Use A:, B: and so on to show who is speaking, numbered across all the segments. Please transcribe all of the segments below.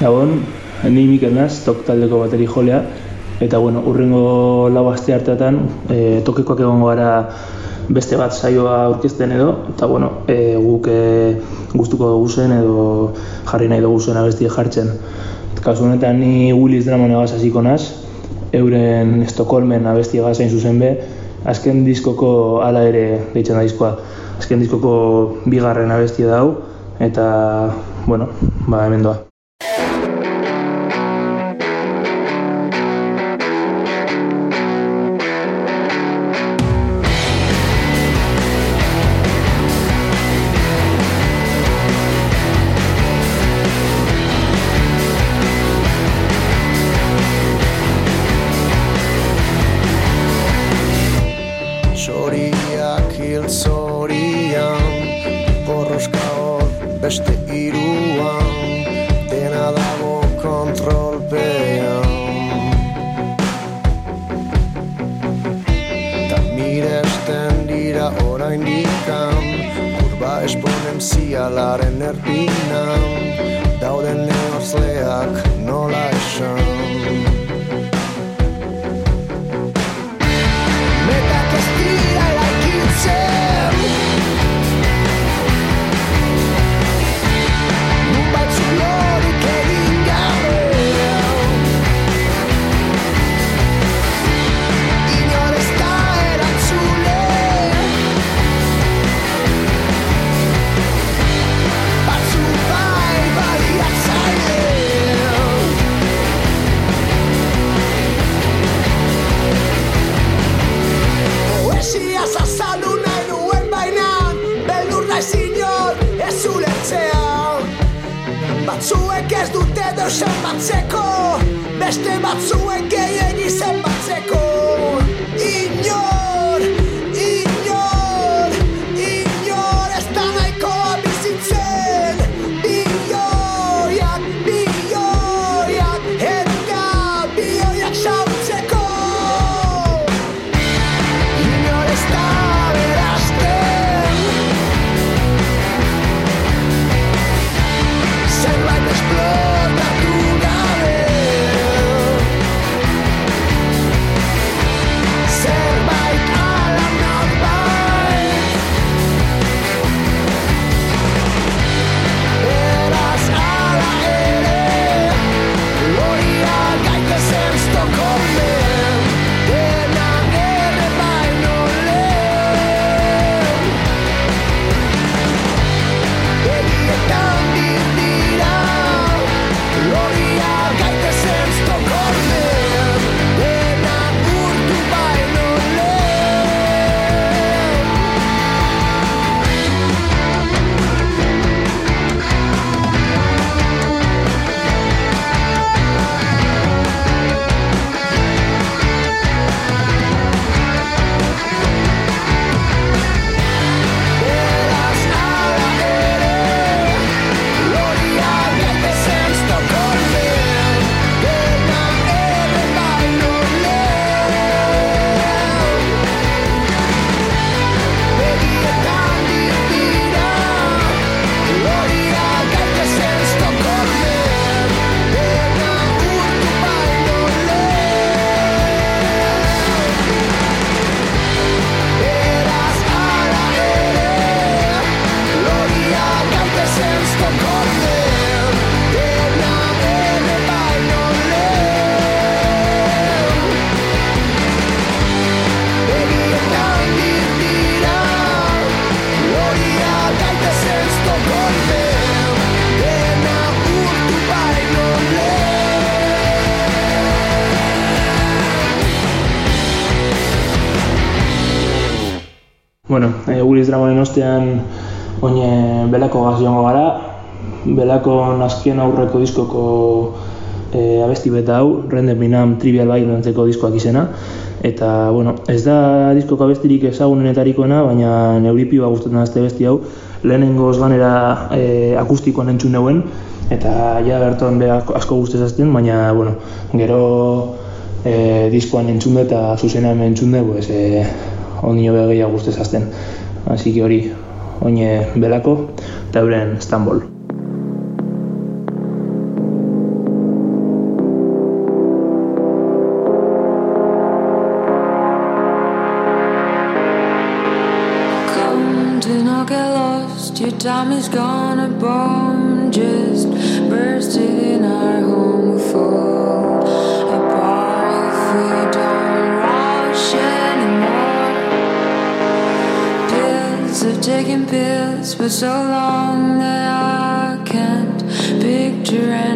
A: Gabon, ni Mikel Naz, tok taldeko bateri jolea, eta bueno, urrengo lau aste hartetan e, tokikoak egongo gara beste bat saioa aurkezten edo, eta bueno, e, guk e, gustuko dugu zen edo jarri nahi dugu zen abesti jartzen. Kasu honetan ni Willis Dramon egaz hasiko naz, euren Estokolmen abesti egaz hain zuzen be, azken diskoko ala ere deitzen da diskoa, azken diskoko bigarren abestia dau, eta, bueno, ba, hemen doa. Ostean oine belako gaz gara, belako azken aurreko diskoko e, abesti beta hau, Render Binam Trivial Violence-eko diskoak izena, eta, bueno, ez da diskoko abestirik ezagunenetarikoena, baina neuripioa gustatzen da este besti hau, lehenengo ganera e, akustikoan entzun neuen, eta ja berton be asko gustez azten, baina, bueno, gero e, diskoan entzun eta zuzenean entzun dut, pues, e, ondino gehiago guztez azten. Así que hori, oine belako, tauren Istanbul.
B: Come do not get lost. Your time is gone and gone. taking pills for so long that I can't picture. Anything.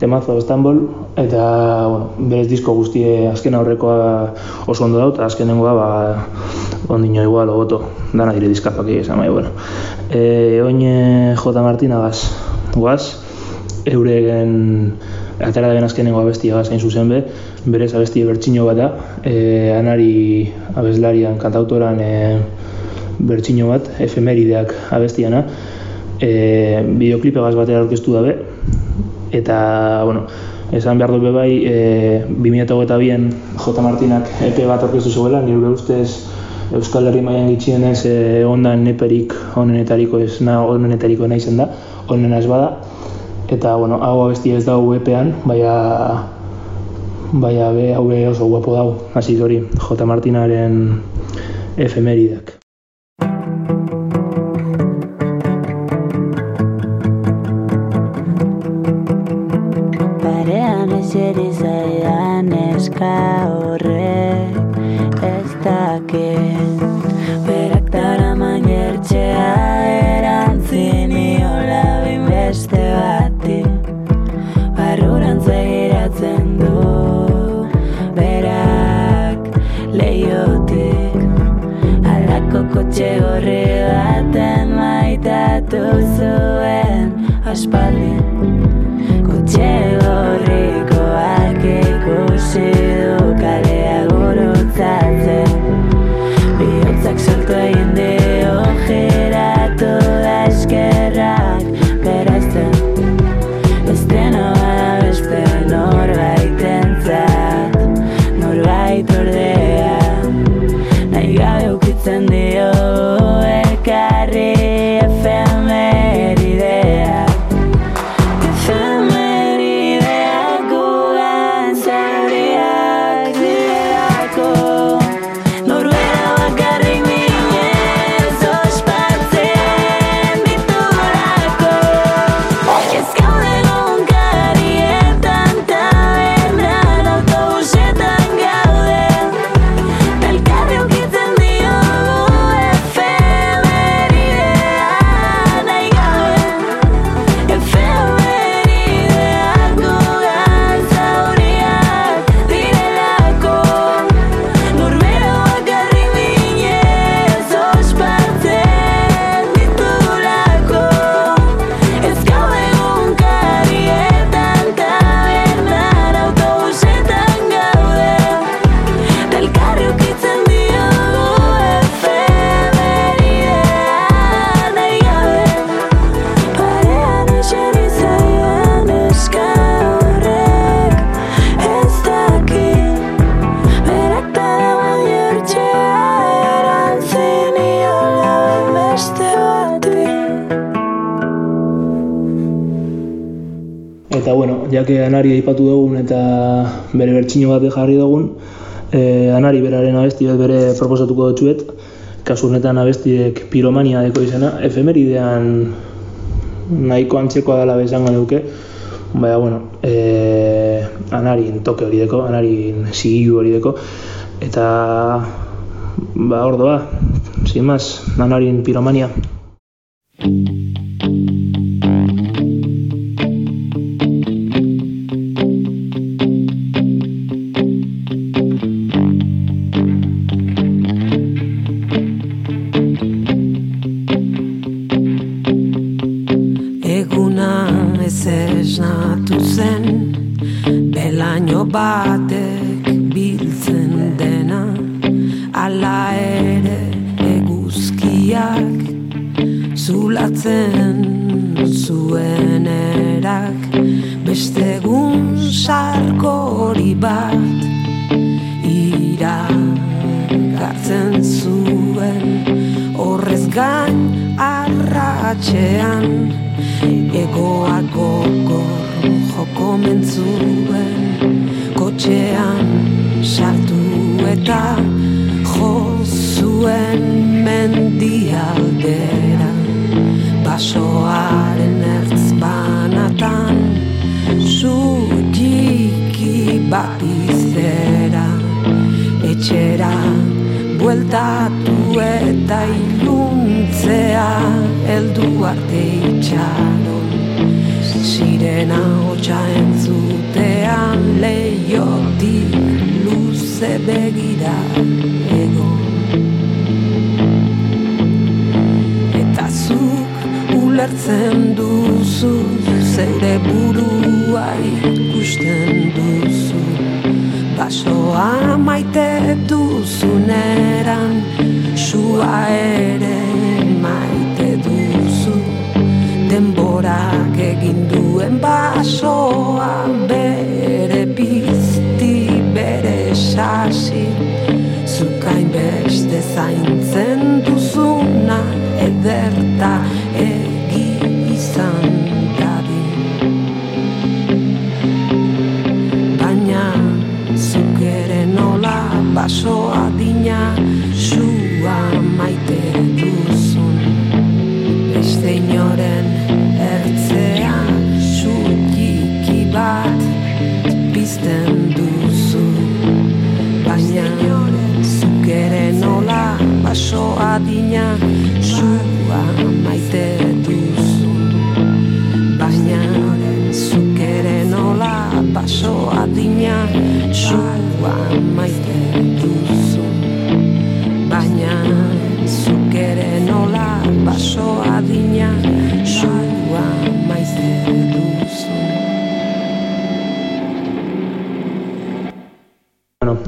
C: temazo Estambul, eta, bueno, berez disko guztie azken aurrekoa oso ondo daut, azkenengoa, ba, ondino igual, oboto, dana dire diskapak egiz, ama, bueno. E, oin e, J. Martina gaz, guaz, euregen atara da ben azkenengo abestia gaz, hain zuzen be, berez abesti bertxino bat da, e, anari abeslarian, kantautoran, e, bertxino bat, efemerideak abestiana, e, bideoklipe gaz batera aurkeztu dabe, eta, bueno, esan behar dut bai, e, 2008an J. Martinak EP bat aurkeztu zuela, nire ustez Euskal Herri mailan gitxienez e, ondan eperik onenetariko ez na onenetariko naizen da, onena ez bada. Eta bueno, hau abesti ez dago epean, baina baina be hau be oso guapo dago. Hasi hori J Martinaren efemeridak.
D: Eska horrek ez dakit Berak dara maiertxea erantzini hola beste bati. Barrurantz begiratzen du berak leiotik Alako kotxe horri baten maitatu zuen aspaldi. Kotxe
C: Eta bueno, jake anari aipatu dugun eta bere bertsino bat jarri dugun, e, anari beraren abesti bat bere proposatuko dutxuet, kasu honetan abestiek piromania deko izena, efemeridean nahiko antzekoa dela bezango duke, baina bueno, e, anarin toke hori deko, anarin sigilu hori deko, eta ba ordoa, sin más, anarin piromania.
E: bueltatu eta iluntzea heldu arte itxaro sirena hotxa entzutean leiotik luze begira ego. Eta zuk ulertzen duzu zeure burua ikusten duzu basoa maite duzuneran sua ere maite duzu. Denbora egin duen basoa bere bizti bere sasi. Zukain beste zaintzen duzun baso adina Sua maite duzun. Beste inoren ertzean Zutiki bat pizten duzu. Baina zuk ere nola baso adina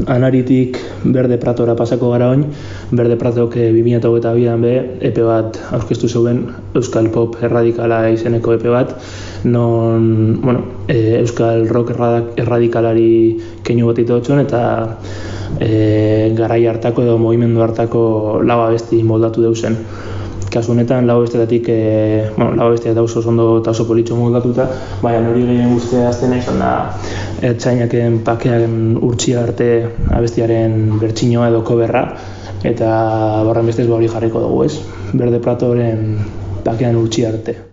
C: anaritik Berde Pratora pasako gara oin, Berde Pratok eh, 2022an be, epe bat aurkeztu zeuen Euskal Pop erradikala izeneko epe bat, non, bueno, eh, Euskal Rock erradikalari keinu bat ito eta eh, garai hartako edo mugimendu hartako lau abesti moldatu deusen. Kasu honetan lau abestietatik, e, bueno, lau da oso ondo eta oso politxo moldatuta, baina hori gehien guztia aztena izan da ertzainaken pakean urtsia arte abestiaren bertsinoa edo koberra, eta horren bestez ba hori jarriko dugu ez, Berde Pratoren pakean urtsia arte.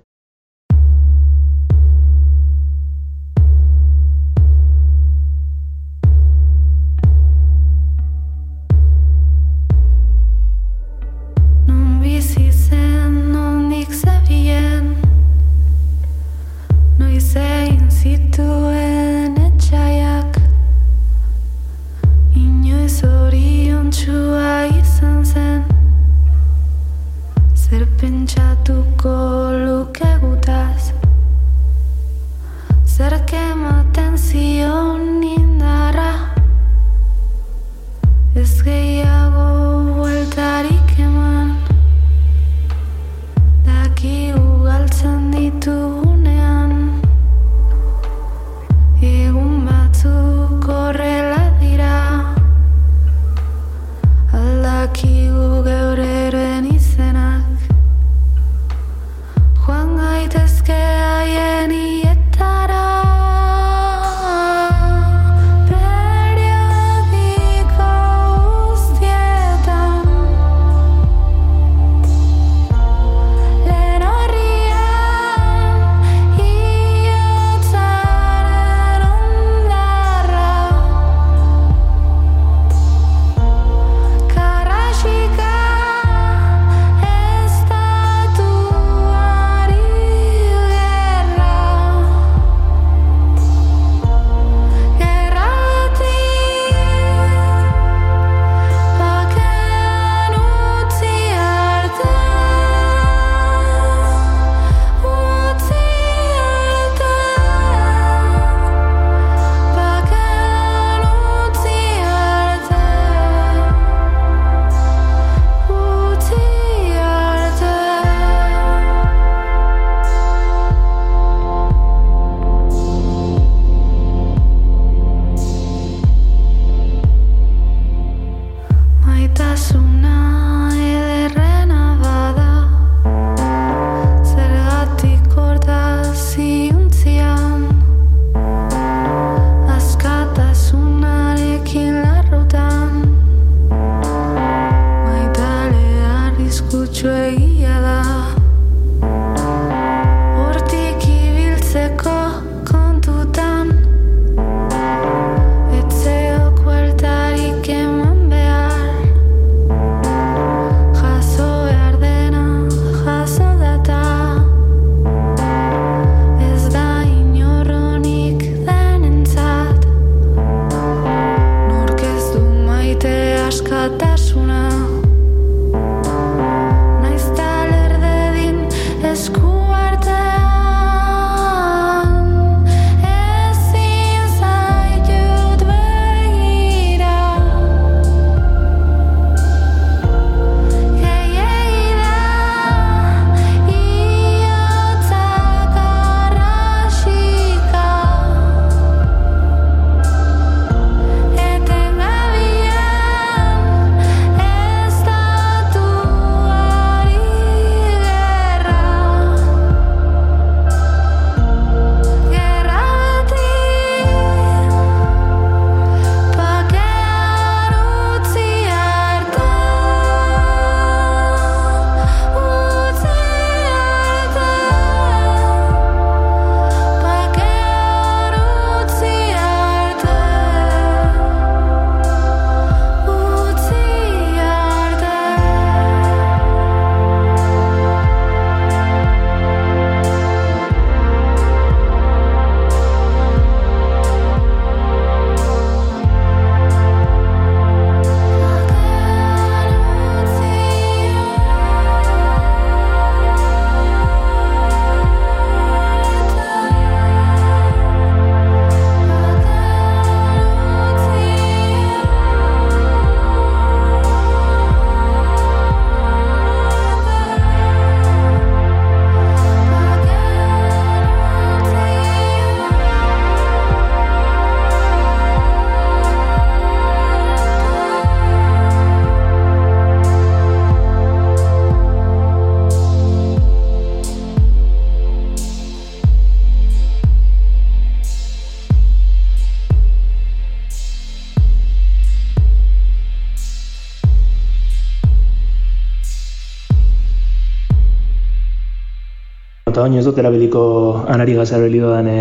F: Oin ez dut erabiliko anari gazar belidodan e,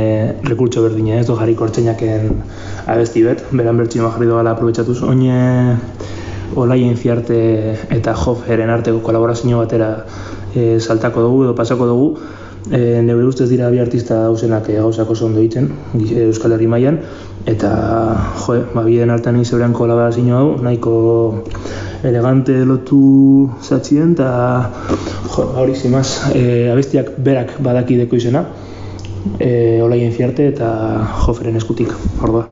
F: rekurtso berdina, ez dut jarriko hortzeinaken abesti bet, beran bertxinoa jarri doala aprobetsatuz, oin e, olaien ziarte eta joferen arteko kolaborazio batera e, saltako dugu edo pasako dugu, e, neure ustez dira bi artista dauzenak e, gauzak oso ondo egiten Euskal Herri mailan. Eta jo, ba, bien hartan egin zeurean kolaborazio hau, nahiko elegante lotu zatzien, eta jo, hori zimaz, e, abestiak berak badakideko izena, e, olaien ziarte eta joferen eskutik, ordoa.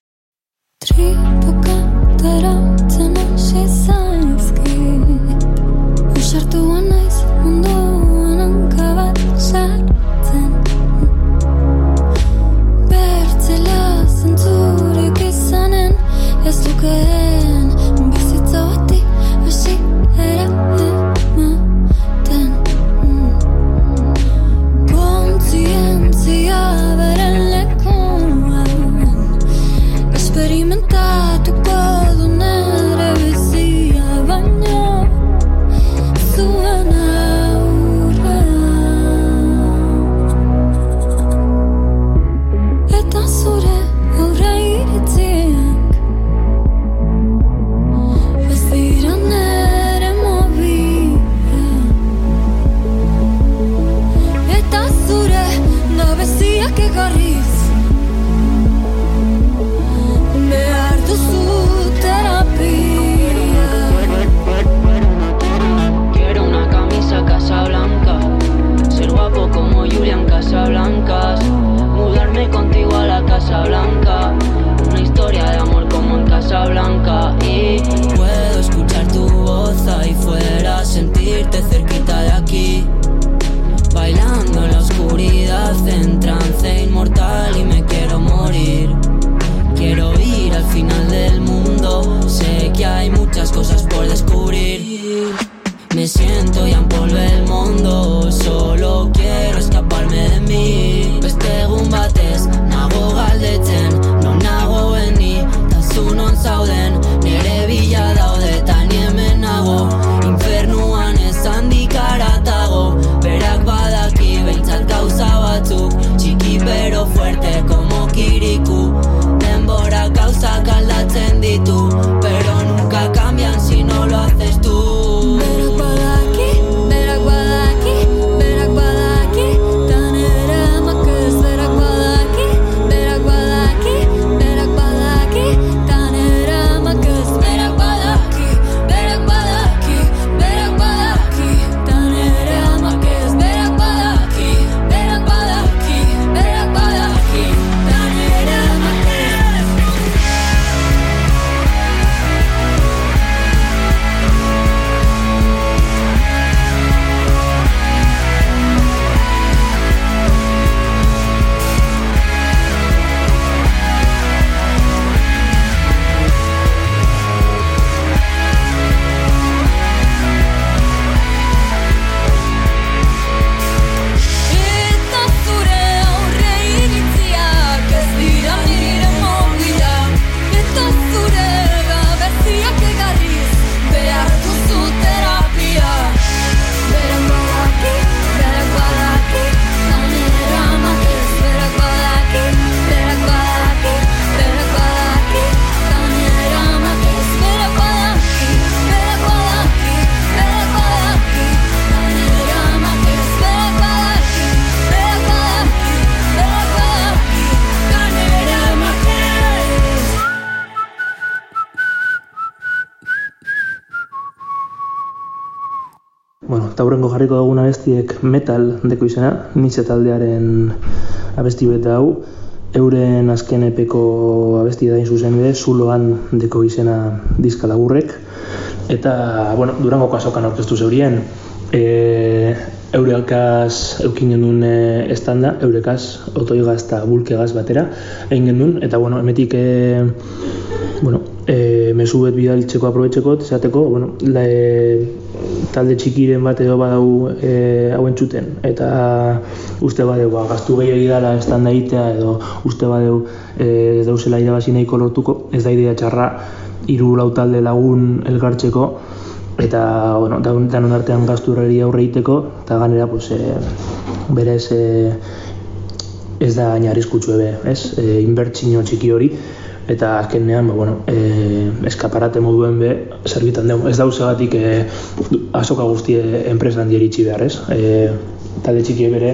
F: Jarriko dugun abestiek metal deko izena, Nietzsche taldearen abesti beta hau, euren azken epeko abesti da zuzen ere, zuloan deko izena diska laburrek, eta, bueno, durango kasokan aurkeztu zeurien, e, eurekaz eukin gendun e, estanda, eurekaz, otoigaz eta bulkegaz batera, egin gendun, eta, bueno, emetik, e, bueno, e, mesu bet bidaltzeko aprobetxeko, esateko, bueno, la, e, talde txikiren bat edo badau e, hau entzuten, eta uste badeu, ba, gaztu gehiagi dala estanda egitea, edo uste badeu e, ez dauzela irabazi nahiko lortuko, ez da idea txarra hiru lau talde lagun elkartzeko,
C: eta bueno, daun, artean gazturreri aurre egiteko, eta ganera pues, e, berez e, ez da hain arriskutsu ebe, ez? E, inbertsio txiki hori, eta azkenean, ba, bueno, e, eskaparate moduen be, zerbitan dugu. Ez dauzegatik e, azoka guztie enpresan dieritzi behar, ez? E, talde txiki bere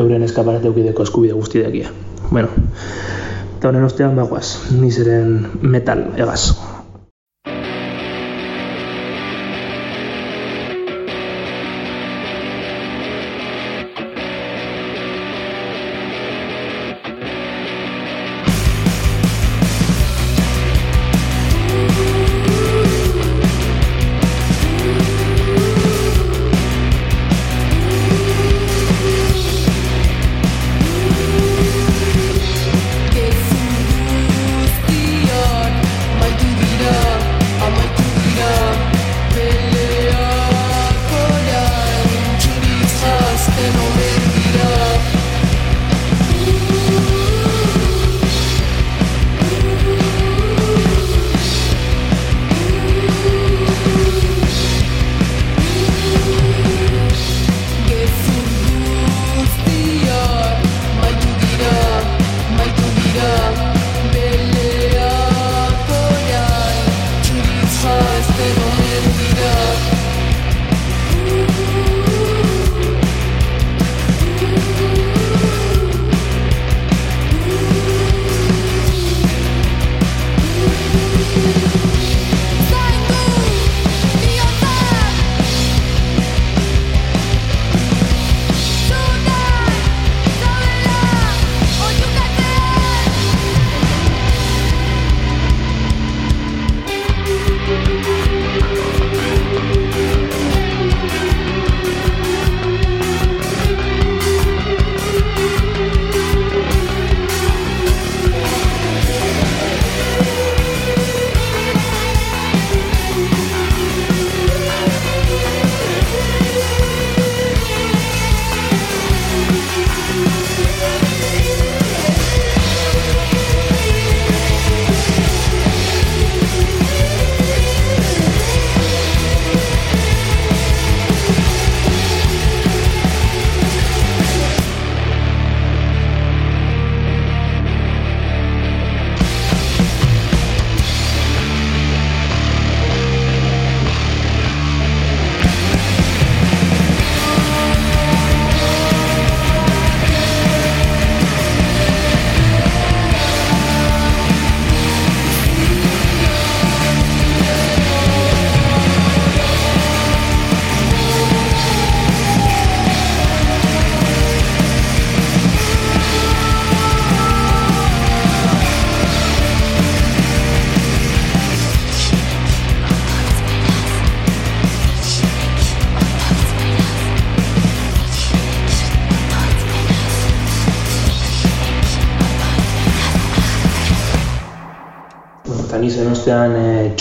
C: euren eskaparate eukideko eskubide guztidekia. Bueno, eta honen ostean bagoaz, nizeren metal egaz.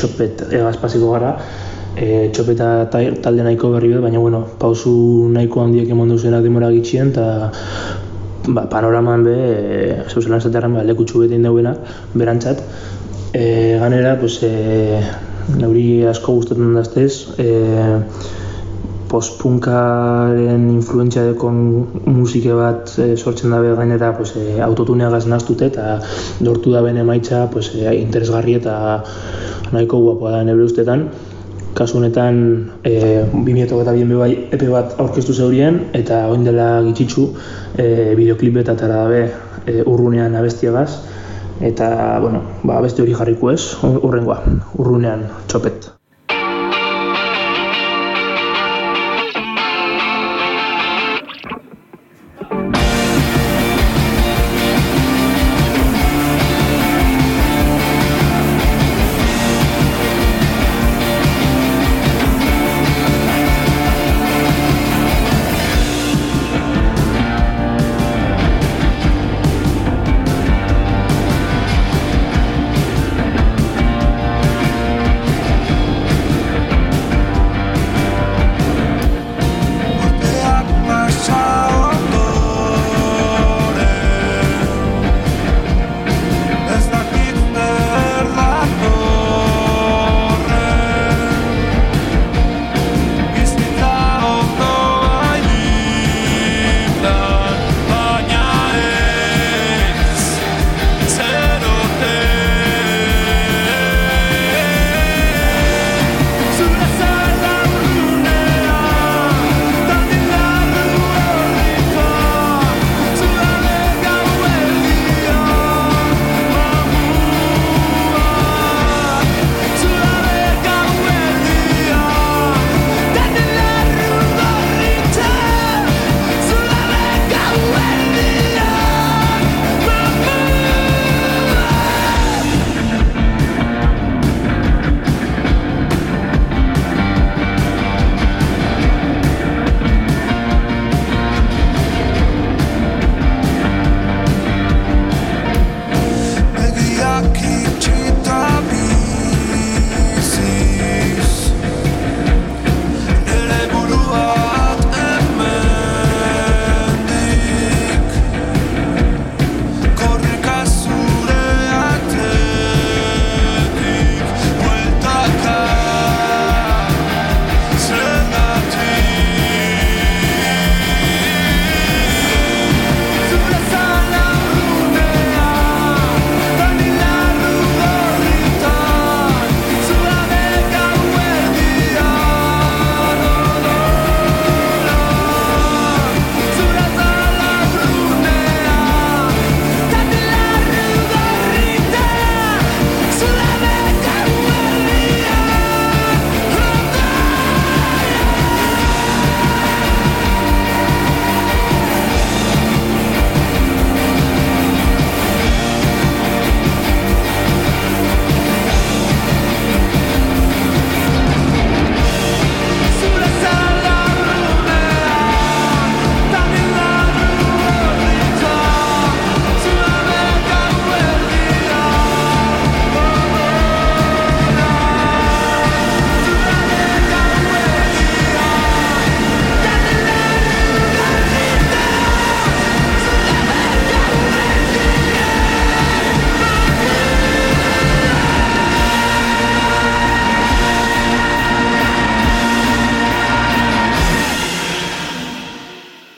C: Txopet egaz pasiko gara, e, txopeta ta- talde nahiko berri bet, baina bueno, pausu nahiko handiek emon duzenak demora gitxien, eta ba, panoraman be, e, zeuzelan esatearen ba, lekutxu beten dauena, berantzat. E, ganera, pues, e, neuri asko gustatzen daztez, e, postpunkaren influentzia dekon musike bat e, sortzen dabe gainera pues, e, autotuneagaz naztute eta lortu da bene emaitza pues, e, interesgarri eta nahiko guapoa da nebre ustetan. Kasu honetan e, 2008 be bai epe bat aurkeztu zeurien eta oin dela gitxitzu e, bideoklip eta atara dabe e, urrunean abestiagaz eta bueno, ba, abesti hori jarriko ez, urrengoa, urrunean txopet.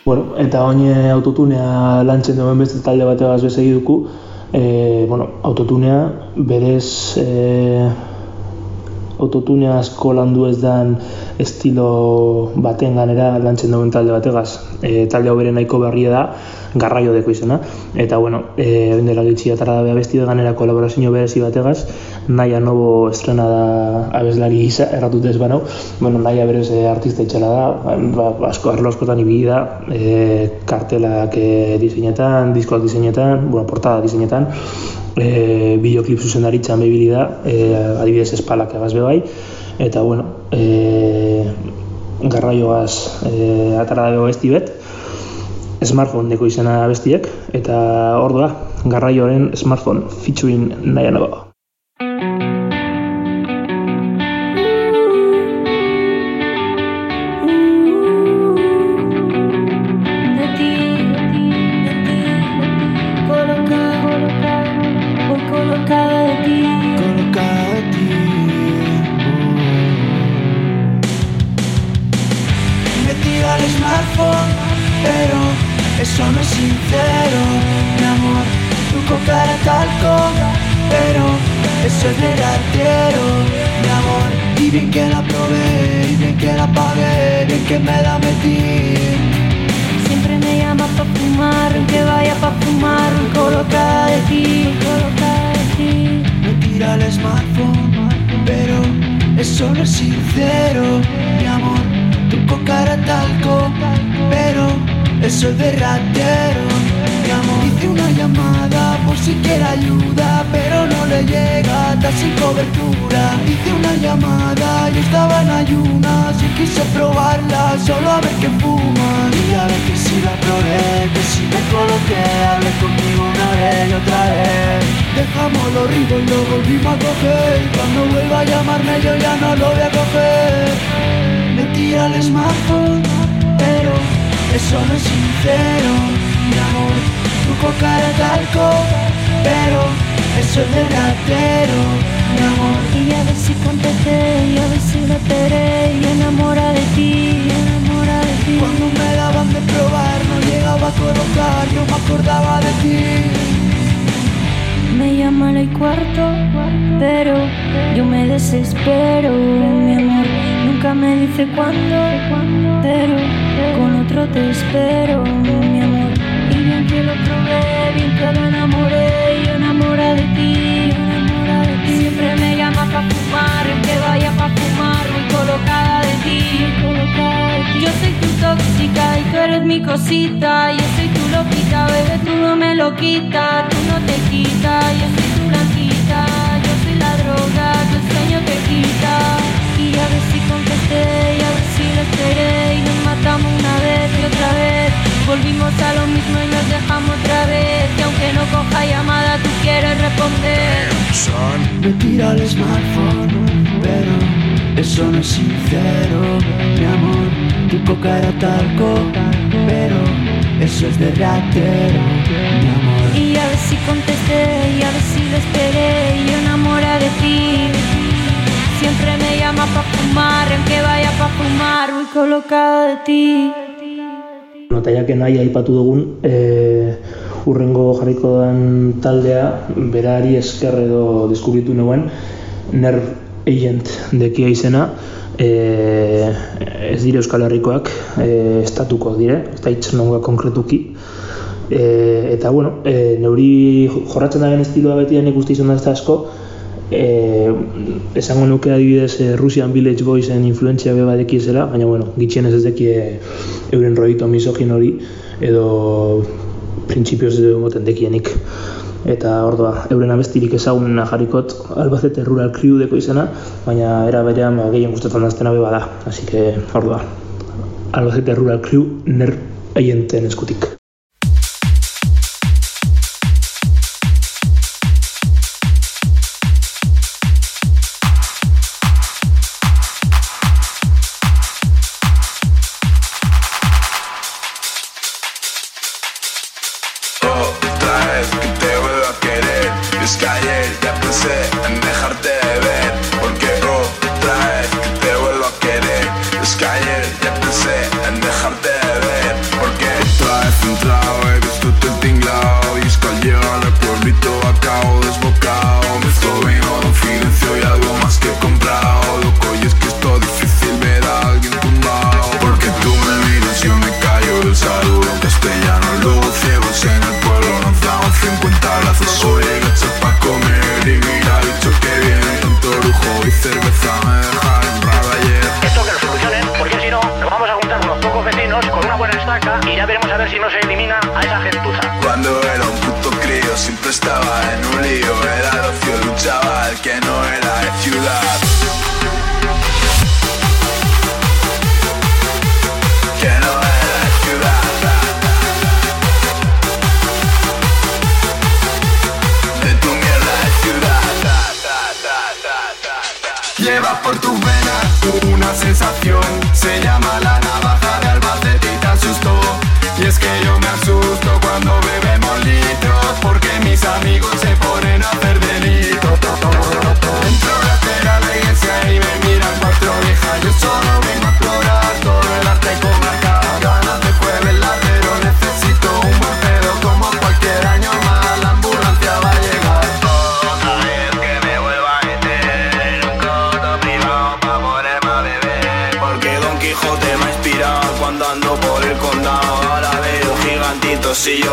C: Eta oine autotunea lantzen duen beste talde bategaz bezegi duku, e, bueno, autotunea berez e, autotunea asko landu ez dan estilo baten ganera lantzen duen talde bategaz. E, talde hau bere nahiko berria da, garraio deko izena. Eta, bueno, e, egin dela gitxi atara da besti de ganera kolaborazio berezi bategaz, Naia Nobo estrena da abeslari gisa, erratut ez banau. Bueno, Naia berez e, artista itxela da, ba, asko arlo askotan ibili da, e, kartelak e, diseinetan, diskoak diseinetan, bueno, portada diseinetan, e, bideoklip zuzendaritzan bibili da, e, adibidez espalak egaz bai, eta bueno, e, garraioaz e, atara dago besti bet, smartphone deko izena bestiek, eta hor da, garraioaren smartphone featuring nahi nago.
G: Pero eso no es sincero, mi amor. Tu cara talco, pero eso es de ratero, mi amor. Hice una llamada si quiere ayuda, pero no le llega, está sin cobertura. Hice una llamada, yo estaba en ayunas y quise probarla, solo a ver qué fuma. Y a ver que si la probé, que si me coloqué, hablé conmigo una vez y otra vez. Dejamos lo rico y lo volvimos a coger. Y Cuando vuelva a llamarme yo ya no lo voy a coger. Me tira el smartphone, pero eso no es sincero, mi amor. Tu cara talco, pero eso es de ratero, mi amor.
F: Y a ver si contesté, y a ver si la esperé, y enamora de ti, enamora de ti.
G: Cuando me daban de probar no llegaba a colocar, yo me acordaba de ti.
F: Me llama y cuarto, pero yo me desespero, mi amor. Nunca me dice cuándo, pero con otro te espero, mi amor. Que lo probé, que yo enamora de ti, enamora de ti. Siempre me llama pa' fumar, que vaya pa' fumar, voy colocada de ti, colocada. Yo soy tu tóxica y tú eres mi cosita, yo soy tu loquita, bebé, tú no me lo quitas, tú no te quitas, yo soy tu blanquita, yo soy la droga, tu sueño te quita. Y a ver si contesté, y a ver si lo esperé, y nos matamos una vez y otra vez. Volvimos a lo mismo y no coja llamada, tú quieres responder.
G: Me tira el smartphone, pero eso no es sincero, mi amor. Tu cara talco, pero eso es de ratero, mi amor.
F: Y a ver si contesté, y a ver si lo esperé, y enamora de ti. Siempre me llama pa' fumar, aunque vaya pa' fumar, voy colocada de ti.
C: Eta jaken nahi aipatu dugun, e, urrengo jarriko den taldea, berari esker edo deskubritu nuen, Nerv Agent dekia izena, e, ez dire Euskal Herrikoak, e, estatuko dire, ez da hitz nongoa konkretuki, e, eta bueno, e, neuri jorratzen dagen estiloa beti denek uste izan da ez asko, e, esango nuke adibidez e, Russian Village Boysen influentzia beba dekiezela, baina bueno, gitxienez ez dekie euren roito misogin hori, edo printzipioz moten dekienik. Eta ordoa, euren abestirik ezagunena jarrikot Albacete Rural Crew deko izena, baina era berean ba, gehien gustatzen daztena beba da. Así que, ordoa, Albacete Rural Crew ner aienten eskutik.
H: Si no se elimina a esa gentuza.
I: Cuando era un puto crío siempre estaba en un lío. Era el ocio de un chaval que no era de ciudad. Que no era de ciudad. De tu mierda de ciudad. Lleva por tus venas una sensación. Se llama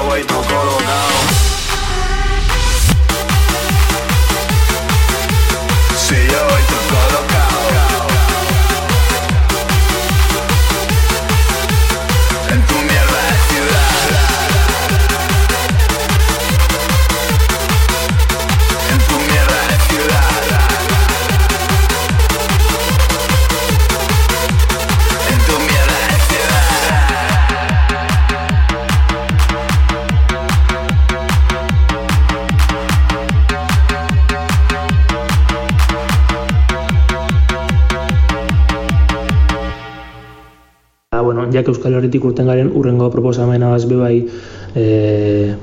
I: yo voy
C: no Euskal Herritik urten garen urrengo proposamena bez bebai e,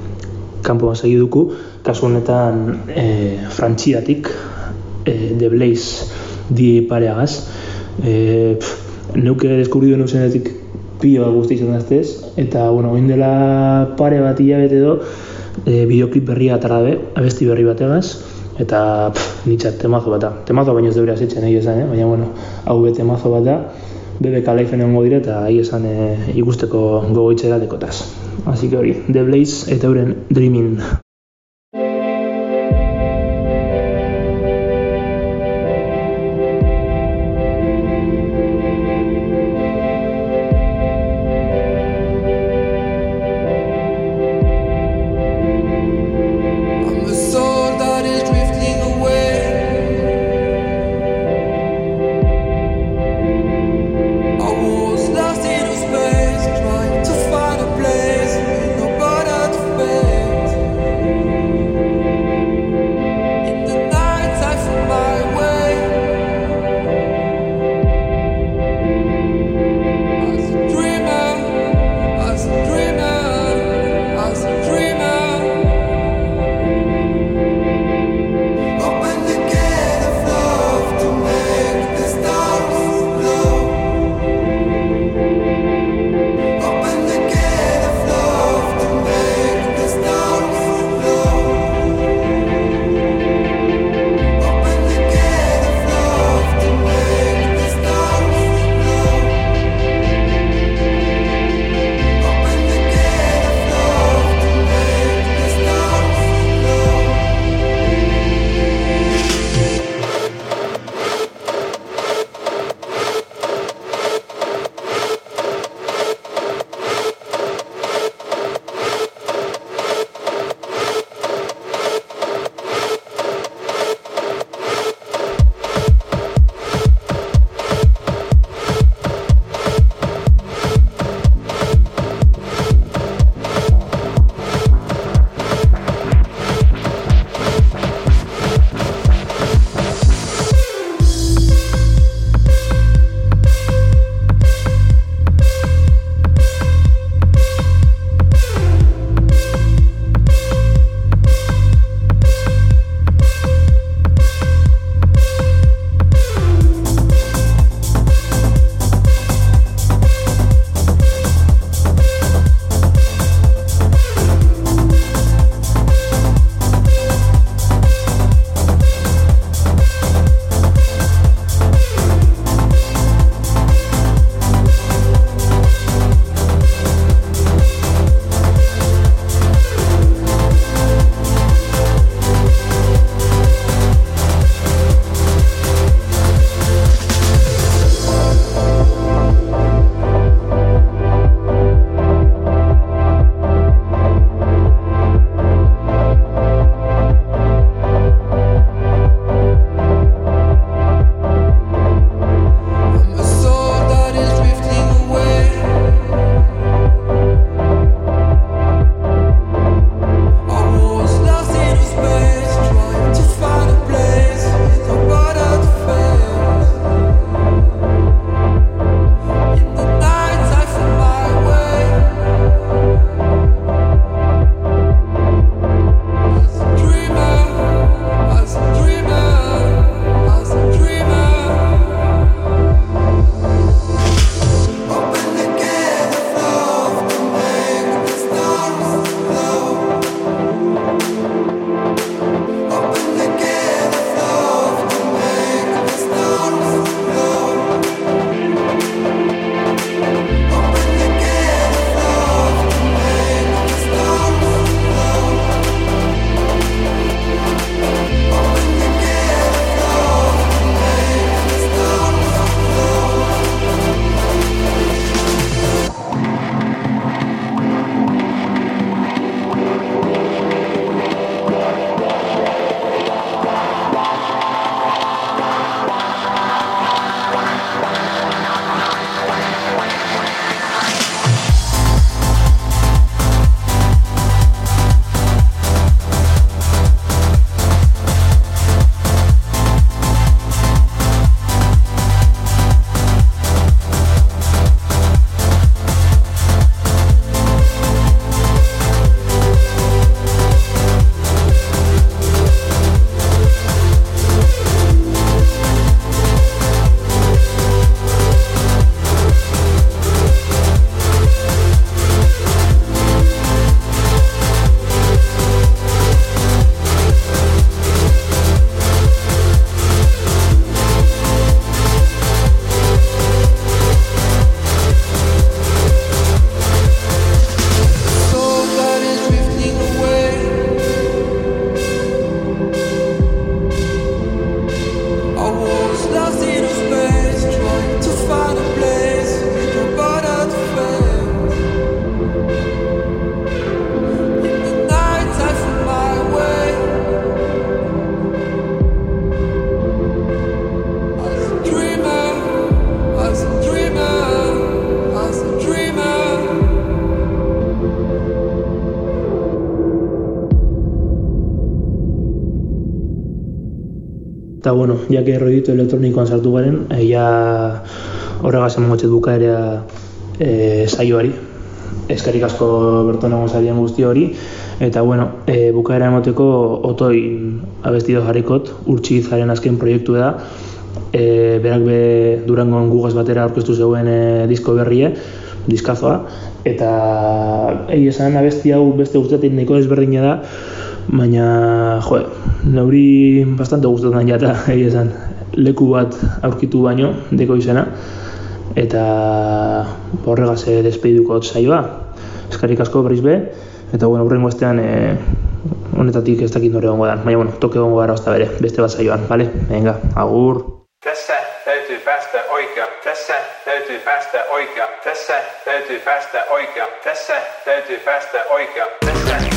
C: kanpoan segi duku. Kasu honetan e, frantxiatik, e, The Blaze di pareagaz. E, pff, neuke deskubridu neuzenetik pilo bat guzti izan daztez, eta, bueno, oin dela pare bat hilabete edo, e, bideoklip berria atara dabe, abesti berri bategaz, eta pff, nitzat temazo bat da. Temazo baino ez deberea zitzen egia esan, eh? baina, bueno, hau be temazo bat da, bebe kalaifen egongo dire eta ahi esan e, ikusteko gogoitzera dekotaz. Así que hori, The Blaze eta euren Dreaming. Bueno, jake erroditu elektronikoan sartu garen, e, ja horregaz emotxet bukaerea e, saioari. Eskerrik asko berton egon zarien guzti hori. Eta, bueno, e, bukaera emoteko otoin abestido jarrikot, urtsizaren azken proiektu da. E, berak be Durangon gugaz batera aurkeztu zeuen e, disko berrie, diskazoa. Eta egi esan abesti hau beste guztatik nahiko ezberdina da, baina, jo, neuri bastante gustatzen jata, egi esan, leku bat aurkitu baino, deko izena, eta horregaz e, despediduko saioa. Eskarrik asko berriz be, eta bueno, hurrengo estean e, honetatik ez dakit nore gongo dan, baina bueno, toke gongo gara ozta bere, beste bat saioan, vale? Venga, agur!
J: Tässä täytyy päästä oikea. Tässä täytyy päästä oikea. Tässä täytyy päästä oikea. Tässä täytyy päästä oikea. Tässä